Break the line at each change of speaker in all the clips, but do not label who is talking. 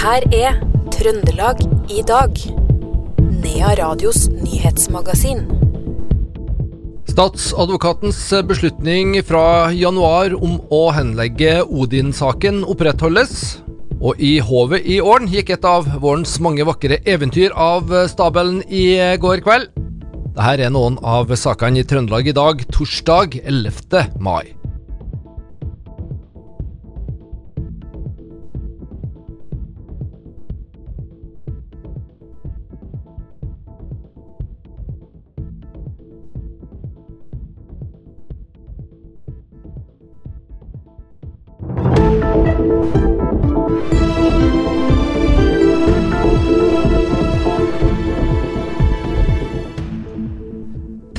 her er Trøndelag i dag. Nea Radios nyhetsmagasin.
Statsadvokatens beslutning fra januar om å henlegge Odin-saken opprettholdes. Og i Hovet i Åren gikk et av vårens mange vakre eventyr av stabelen i går kveld. Dette er noen av sakene i Trøndelag i dag, torsdag 11. mai.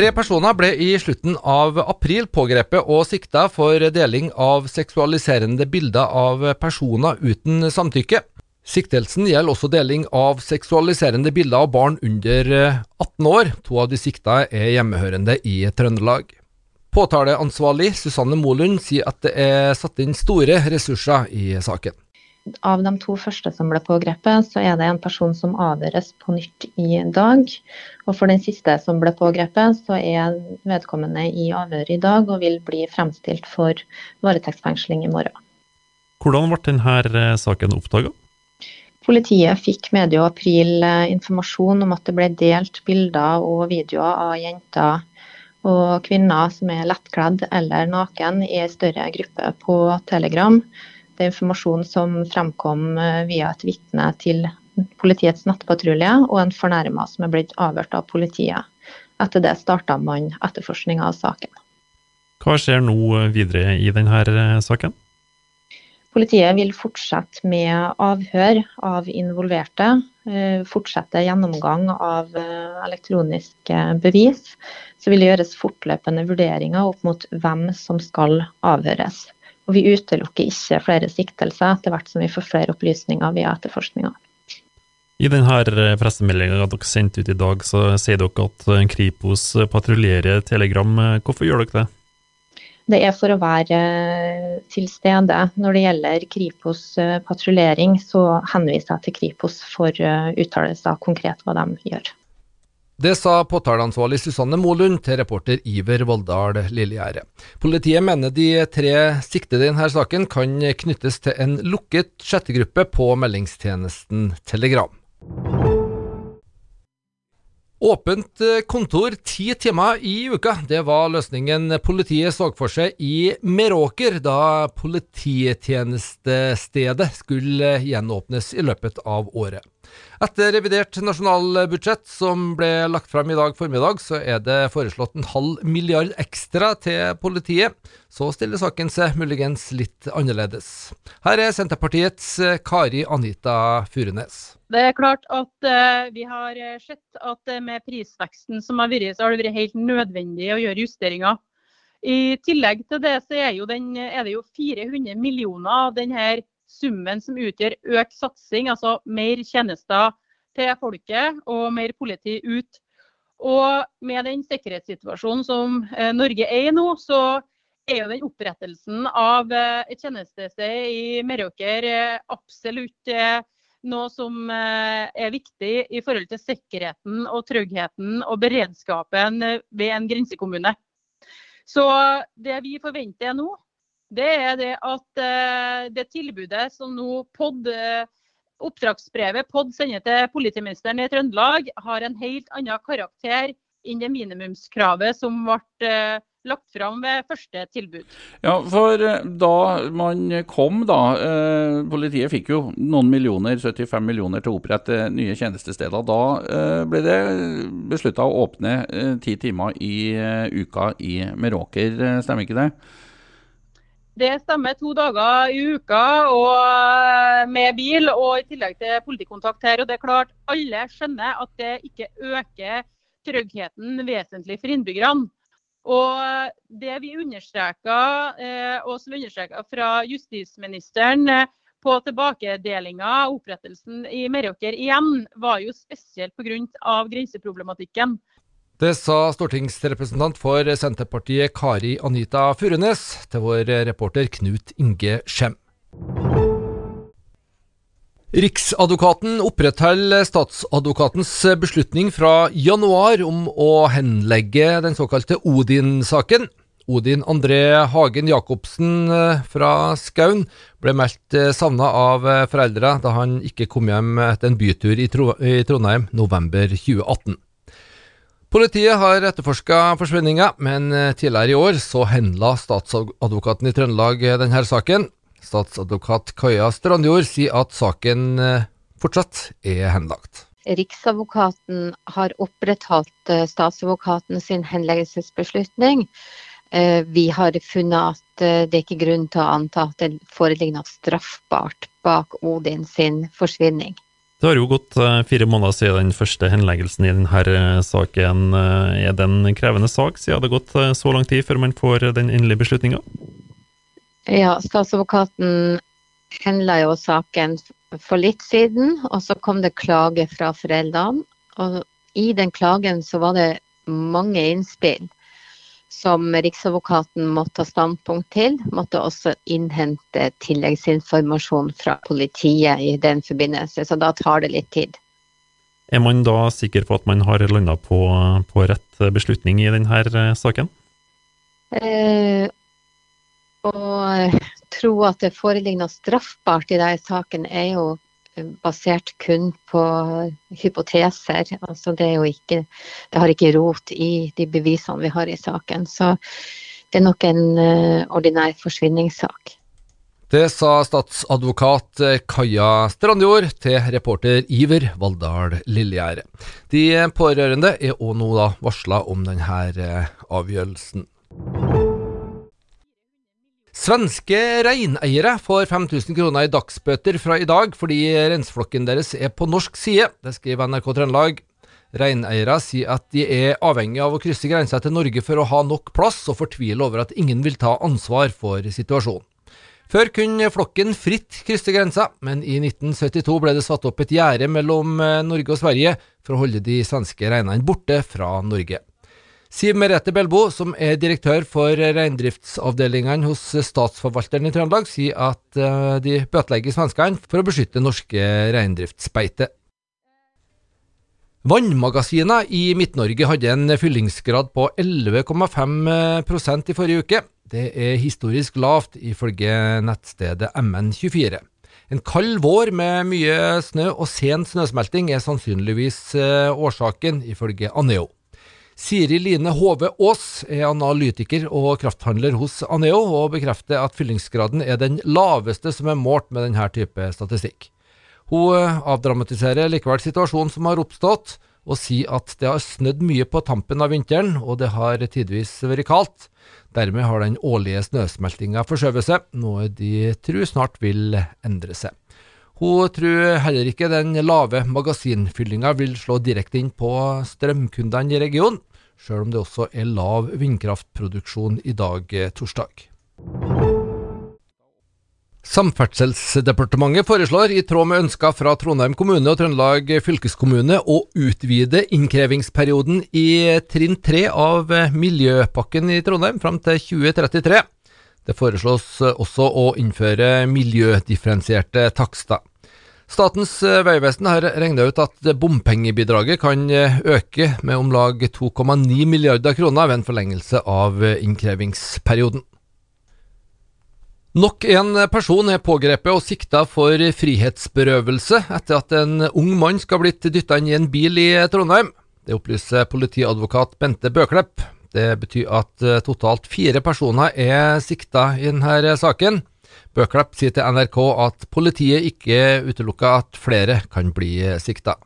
Tre personer ble i slutten av april pågrepet og sikta for deling av seksualiserende bilder av personer uten samtykke. Siktelsen gjelder også deling av seksualiserende bilder av barn under 18 år. To av de sikta er hjemmehørende i Trøndelag. Påtaleansvarlig Susanne Molund sier at det er satt inn store ressurser i saken.
Av de to første som ble pågrepet, så er det en person som avhøres på nytt i dag. Og for den siste som ble pågrepet, så er vedkommende i avhør i dag og vil bli fremstilt for varetektsfengsling i morgen.
Hvordan ble denne saken oppdaga?
Politiet fikk medio april informasjon om at det ble delt bilder og videoer av jenter og kvinner som er lettkledd eller naken i en større gruppe på Telegram. Er informasjon som fremkom eh, via et vitne til politiets nettpatrulje og en fornærma som er blitt avhørt av politiet. Etter det starta man etterforskninga av saken.
Hva skjer nå videre i denne eh, saken?
Politiet vil fortsette med avhør av involverte. Eh, fortsette gjennomgang av elektroniske bevis. Så vil det gjøres fortløpende vurderinger opp mot hvem som skal avhøres. Og vi utelukker ikke flere siktelser etter hvert som vi får flere opplysninger via etterforskninga.
I denne pressemeldinga dere sendte ut i dag, så sier dere at Kripos patruljerer Telegram. Hvorfor gjør dere det?
Det er for å være til stede. Når det gjelder Kripos patruljering, så henviser jeg til Kripos for uttalelser konkret hva de gjør.
Det sa påtaleansvarlig Susanne Molund til reporter Iver Voldal Lillegjerde. Politiet mener de tre siktede i denne saken kan knyttes til en lukket chattegruppe på meldingstjenesten Telegram. Åpent kontor ti timer i uka, det var løsningen politiet så for seg i Meråker da polititjenestestedet skulle gjenåpnes i løpet av året. Etter revidert nasjonalbudsjett som ble lagt fram i dag formiddag, så er det foreslått en halv milliard ekstra til politiet. Så stiller saken seg muligens litt annerledes. Her er Senterpartiets Kari Anita Furunes.
Det er klart at uh, vi har sett at med prisveksten som har vært, så har det vært helt nødvendig å gjøre justeringer. I tillegg til det så er, den, er det jo 400 millioner av denne summen som utgjør økt satsing, altså mer tjenester til folket og mer politi ut. Og med den sikkerhetssituasjonen som eh, Norge er i nå, så er jo den opprettelsen av eh, et tjenestested i Meråker eh, absolutt noe som er viktig i forhold til sikkerheten og tryggheten og beredskapen ved en grensekommune. Så det vi forventer nå, det er det at uh, det tilbudet som nå POD, uh, oppdragsbrevet POD sender til politimesteren i Trøndelag, har en helt annen karakter enn det minimumskravet som ble uh, lagt fram ved første tilbud.
Ja, for da man kom, da Politiet fikk jo noen millioner, 75 millioner til å opprette nye tjenestesteder. Da ble det beslutta å åpne ti timer i uka i Meråker, stemmer ikke det?
Det stemmer. To dager i uka og med bil, og i tillegg til politikontakt her. Og det er klart, Alle skjønner at det ikke øker tryggheten vesentlig for innbyggerne. Og Det vi understreker, eh, og som understreka fra justisministeren eh, på tilbakedelinga og opprettelsen i Meråker igjen, var jo spesielt pga. grenseproblematikken.
Det sa stortingsrepresentant for Senterpartiet Kari Anita Furunes til vår reporter Knut Inge Skjem. Riksadvokaten opprettholder statsadvokatens beslutning fra januar om å henlegge den såkalte Odin-saken. Odin André Hagen Jacobsen eh, fra Skaun ble meldt eh, savna av foreldra foreldre da han ikke kom hjem etter en bytur i, Trondheim november 2018. Politiet har etterforska forsvinninga, men tidligere i år så henla statsadvokaten i Trøndelag denne saken. Statsadvokat Kaja Strandjord sier at saken fortsatt er henlagt.
Riksadvokaten har opprettholdt statsadvokaten sin henleggelsesbeslutning. Eh, vi har funnet at det ikke er grunn til å anta at det foreligger noe straffbart bak Odin sin forsvinning.
Det har jo gått eh, fire måneder siden den første henleggelsen i denne saken. Er det en krevende sak, siden det har gått så lang tid før man får den endelige beslutninga?
Ja, statsadvokaten henla jo saken for litt siden, og så kom det klage fra foreldrene. Og i den klagen så var det mange innspill som Riksadvokaten måtte ta standpunkt til, måtte også innhente tilleggsinformasjon fra politiet i den forbindelse. Så da tar det litt tid.
Er man da sikker på at man har landa på, på, rett beslutning i denne eh, saken?
Eh, å tro at det foreligger noe straffbart i denne saken, er jo basert kun på hypoteser. Altså det, ikke, det, har ikke rot i de bevisene vi har i saken. Så det er nok en uh, ordinær forsvinningssak.
Det sa statsadvokat eh, Kaja Strandjord til reporter Iver Valldal Lillegjerde. De pårørende er òg nå varsla om denne eh, avgjørelsen. Svenske reineiere får 5000 kroner i dagsbøter fra i dag fordi reinflokken deres er på norsk side. Det skriver NRK Trøndelag. Reineiere sier at de er avhengig av å krysse grensa til Norge for å ha nok plass, og fortviler over at ingen vil ta ansvar for situasjonen. Før kunne flokken fritt krysse grensa, men i 1972 ble det satt opp et gjerde mellom eh, Norge og Sverige for å holde de svenske reinene borte fra Norge. Siv Merete Belbo, som er direktør for reindriftsavdelingene hos Statsforvalteren i Trøndelag, sier at eh, de bøtelegger svenskene for å beskytte norske reindriftsbeite. Vannmagasinene i Midt-Norge hadde en fyllingsgrad på 11,5% i forrige uke. Det er historisk lavt, ifølge nettstedet MN24. En kald vår med mye snø og sen snøsmelting er sannsynligvis eh, årsaken, ifølge Aneo. Siri Line Hove Aas er analytiker og krafthandler hos Aneo, og bekrefter at fyllingsgraden er den laveste som er målt med denne type statistikk. Hun eh, avdramatiserer likevel situasjonen som har oppstått, og sier at det har snødd mye på tampen av vinteren, og det har tidvis vært kaldt. Dermed har den årlige snøsmeltinga forskjøvet seg, noe de tror snart vil endre seg. Hun tror heller ikke den lave magasinfyllinga vil slå direkte inn på strømkundene i regionen, sjøl om det også er lav vindkraftproduksjon i dag, eh, torsdag. Samferdselsdepartementet foreslår, i tråd med ønsker fra Trondheim kommune og Trøndelag fylkeskommune, å utvide innkrevingsperioden i trinn tre av Miljøpakken i Trondheim fram til 2033. Det foreslås også å innføre miljødifferensierte takster. Statens eh, vegvesen har regnet ut at bompengebidraget kan eh, øke med om lag 2,9 milliarder kroner ved en forlengelse av eh, innkrevingsperioden. Nok en person er pågrepet og sikta for frihetsberøvelse etter at en ung mann skal ha blitt dytta inn i en bil i Trondheim. Det opplyser politiadvokat Bente Bøklepp. Det betyr at totalt fire personer er sikta i denne saken. Bøklepp sier til NRK at politiet ikke utelukker at flere kan bli sikta.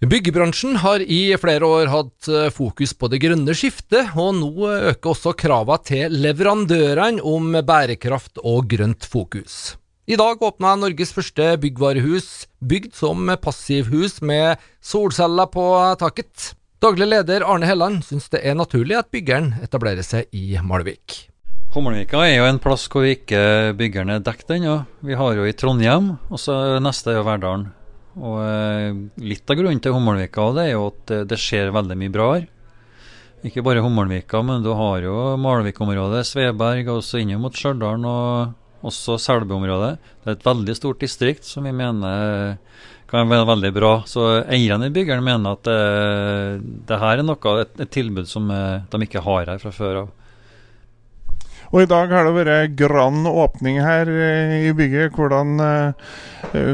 Byggebransjen har i flere år hatt fokus på det grønne skiftet, og nå øker også kravene til leverandørene om bærekraft og grønt fokus. I dag åpna Norges første byggvarehus, bygd som passivhus med solceller på taket. Daglig leder Arne Helland syns det er naturlig at byggeren etablerer seg i Malvik.
Hommelvika er jo en plass hvor vi ikke bygger ned dekk ennå. Vi har jo i Trondheim, og så neste er jo Verdalen. Og eh, Litt av grunnen til Hommelvika det er jo at det skjer veldig mye bra her. Ikke bare Hommelvika, men du har jo Malvik-området, Sveberg, og også innom mot Stjørdal og også Selbu-området. Det er et veldig stort distrikt som vi mener kan være veldig bra. Så eierne i byggeren mener at det, det her er noe, et, et tilbud som de ikke har her fra før av.
Og i dag har det vært grann åpning her i bygget. Hvordan,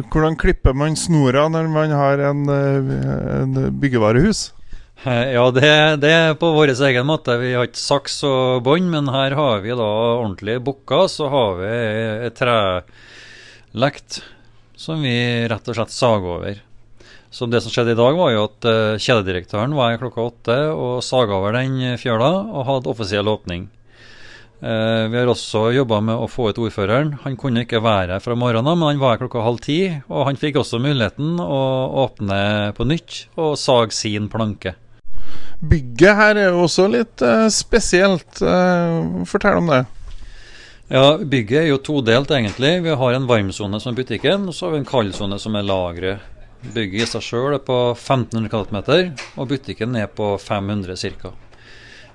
hvordan klipper man snora når man har en, en byggevarehus?
Ja, det, det, er på vår egen måte. Vi har ikke saks og bånd, men her har vi da ordentlige bukker. Så har vi et trelekt som vi rett og slett sager over. Så det som skjedde i dag, var jo at kjededirektøren var her klokka åtte og saga over den fjøla og hadde offisiell åpning. Vi har også jobba med å få ut ordføreren. Han kunne ikke være her fra morgenen, men han var her klokka halv ti. Og han fikk også muligheten å åpne på nytt og sage sin planke.
Bygget her er jo også litt uh, spesielt. Uh, fortell om det.
Ja, Bygget er jo todelt, egentlig. Vi har en varmsone som butikken, og så har vi en kaldsone som er lageret. Bygget i seg sjøl er på 1500 kvm, og butikken er på 500 ca.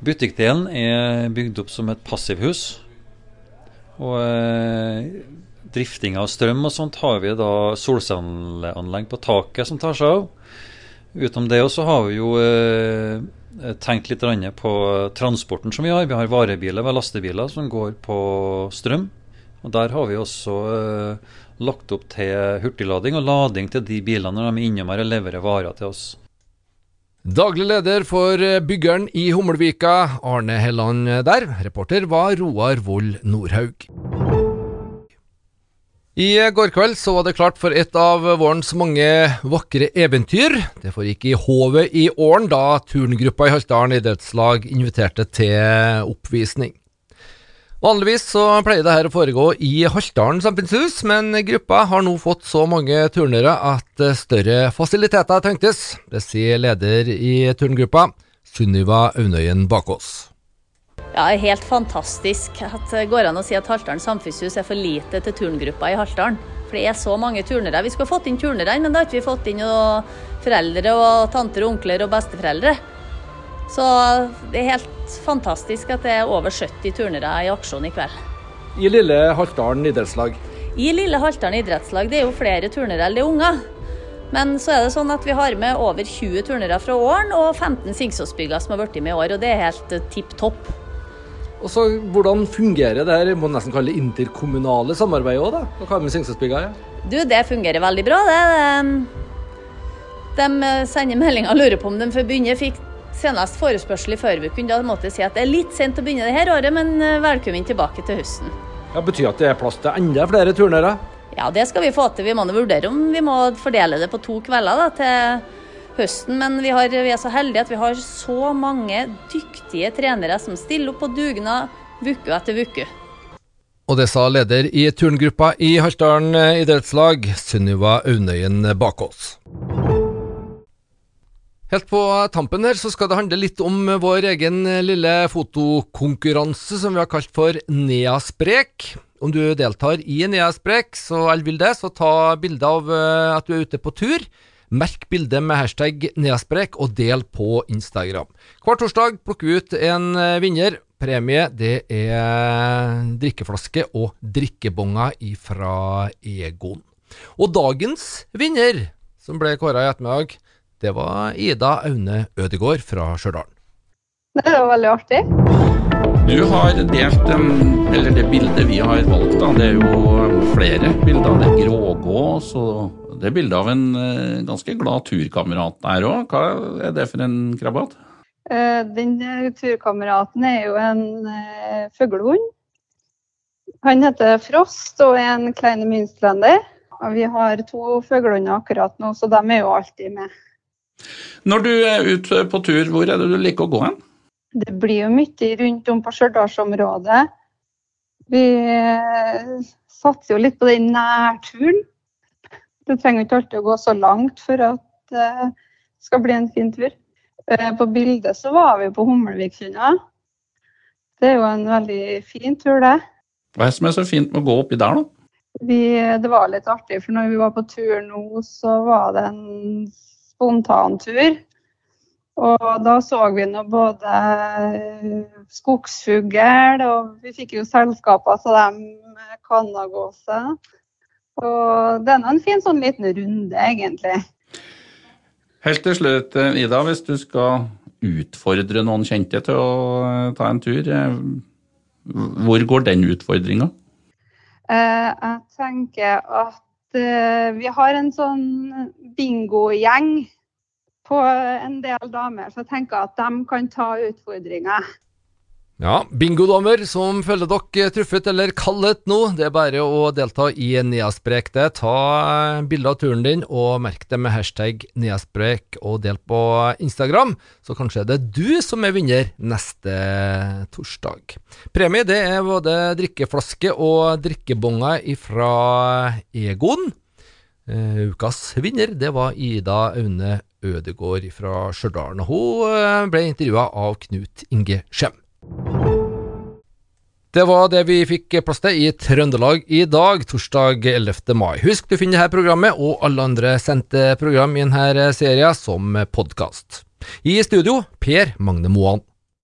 Butikkdelen er bygd opp som et passivhus. Og eh, drifting av strøm og sånt har vi da solcelleanlegg på taket som tar seg av. Utenom det også har vi jo eh, tenkt litt på transporten som vi har. Vi har varebiler og lastebiler som går på strøm. Og Der har vi også eh, lagt opp til hurtiglading og lading til de bilene når de er innom her og leverer varer til oss.
Daglig leder for byggeren i Hummelvika, Arne Helland der. Reporter var Roar Vold Nordhaug. I går kveld så var det klart for et av vårens mange vakre eventyr. Det foregikk i Hovet i Åren da turngruppa i Haltdalen idrettslag inviterte til oppvisning. Vanligvis så pleier det her å foregå i Haltdalen samfunnshus, men gruppa har nå fått så mange turnere at større fasiliteter trengtes. Det sier leder i turngruppa, Sunniva Aunøyen Bakås.
Ja, det er helt fantastisk at det går an å si at Haltdalen samfunnshus er for lite til turngruppa i Haltdalen. For det er så mange turnere. Vi skulle fått inn turnere, men da har ikke vi fått inn foreldre og tanter og onkler og besteforeldre. Så det er helt fantastisk at det er over 70 turnere i aksjon i kveld.
I lille Haltdalen idrettslag?
I lille Haltdalen idrettslag. Det er jo flere turnere enn det er unger. Men så er det sånn at vi har med over 20 turnere fra Åren og 15 Singsåsbygger som har blitt med i år, og det er helt tipp topp.
Og så Hvordan fungerer det her, må nesten kalle det interkommunale samarbeidet òg, da? Hva med Singsåsbygda? Ja?
Du, det fungerer veldig bra, det. De sender meldinger og lurer på om de begynne. Fikk senest forespørsel i forrige uke. Da måtte jeg si at det er litt sent å begynne det her året, men velkommen tilbake til høsten.
Ja, Betyr at det er plass til enda flere turnere?
Ja, det skal vi få til. Vi må vurdere om vi må fordele det på to kvelder da, til høsten. Men vi, har, vi, er så heldige at vi har så mange dyktige trenere som stiller opp på dugnad uke etter uke.
Og det sa leder i turngruppa i Haltdalen idrettslag, Sunniva Aunøyen Bakås. Helt på tampen her så skal det handle litt om vår egen lille fotokonkurranse som vi har kalt for Neasprek. Om du deltar i Neasprek, så eller vil det, så ta bilde av at du er ute på tur. Merk bildet med hashtag neasprek og del på Instagram. Hver torsdag plukker vi ut en vinner. Premie det er drikkeflaske og drikkebonger fra Egon. Og dagens vinner, som ble kåra i ettermiddag, det var Ida Aune Ødegård fra Stjørdal.
Det var veldig artig.
Du har delt, eller det bildet vi har valgt, da, det er jo flere bilder. Det er grågås og det er bilde av en ganske glad turkamerat der òg. Hva er det for en krabat?
Den turkameraten er jo en fuglehund. Han heter Frost og er en kleine münsterlender. Vi har to fuglehunder akkurat nå, så de er jo alltid med.
Når du er ute på tur, hvor er det du liker å gå hen?
Det blir jo mye rundt om på Stjørdalsområdet. Vi satser jo litt på den nærturen. Du trenger ikke alltid å gå så langt for at det skal bli en fin tur. På bildet så var vi på Hummelviksunda. Det er jo en veldig fin tur, det.
Hva er det som er så fint med å gå oppi der, da?
Vi, det var litt artig, for når vi var på tur nå, så var det en spontantur. Og da så vi nå både skogsfugl, og vi fikk jo selskaper av dem kannagåse. Og det er en fin sånn liten runde, egentlig.
Helt til slutt, eh, Ida, hvis du skal utfordre noen kjente til å eh, ta en tur, eh, hvor går den utfordringa?
Eh, jeg tenker at eh, vi har en sånn bingogjeng på en del damer, jeg tenker at de kan ta utfordringer.
Ja, bingodommer som følger dere truffet eller kallet nå, det er bare å delta i Neasprek. Ta bilde av turen din og merk det med hashtag Neasprek og del på Instagram, så kanskje er det du som er vinner neste torsdag. Premie det er både drikkeflaske og drikkebonger fra Egon. Uh, ukas vinner det var Ida Aune Ødegård fra Stjørdal. Hun eh, ble intervjua av Knut Inge Skjem. Det var det vi fikk plass til i Trøndelag i dag, torsdag 11. mai. Husk du finner dette programmet og alle andre sendte program i denne serien som podkast. I studio Per Magne Moan.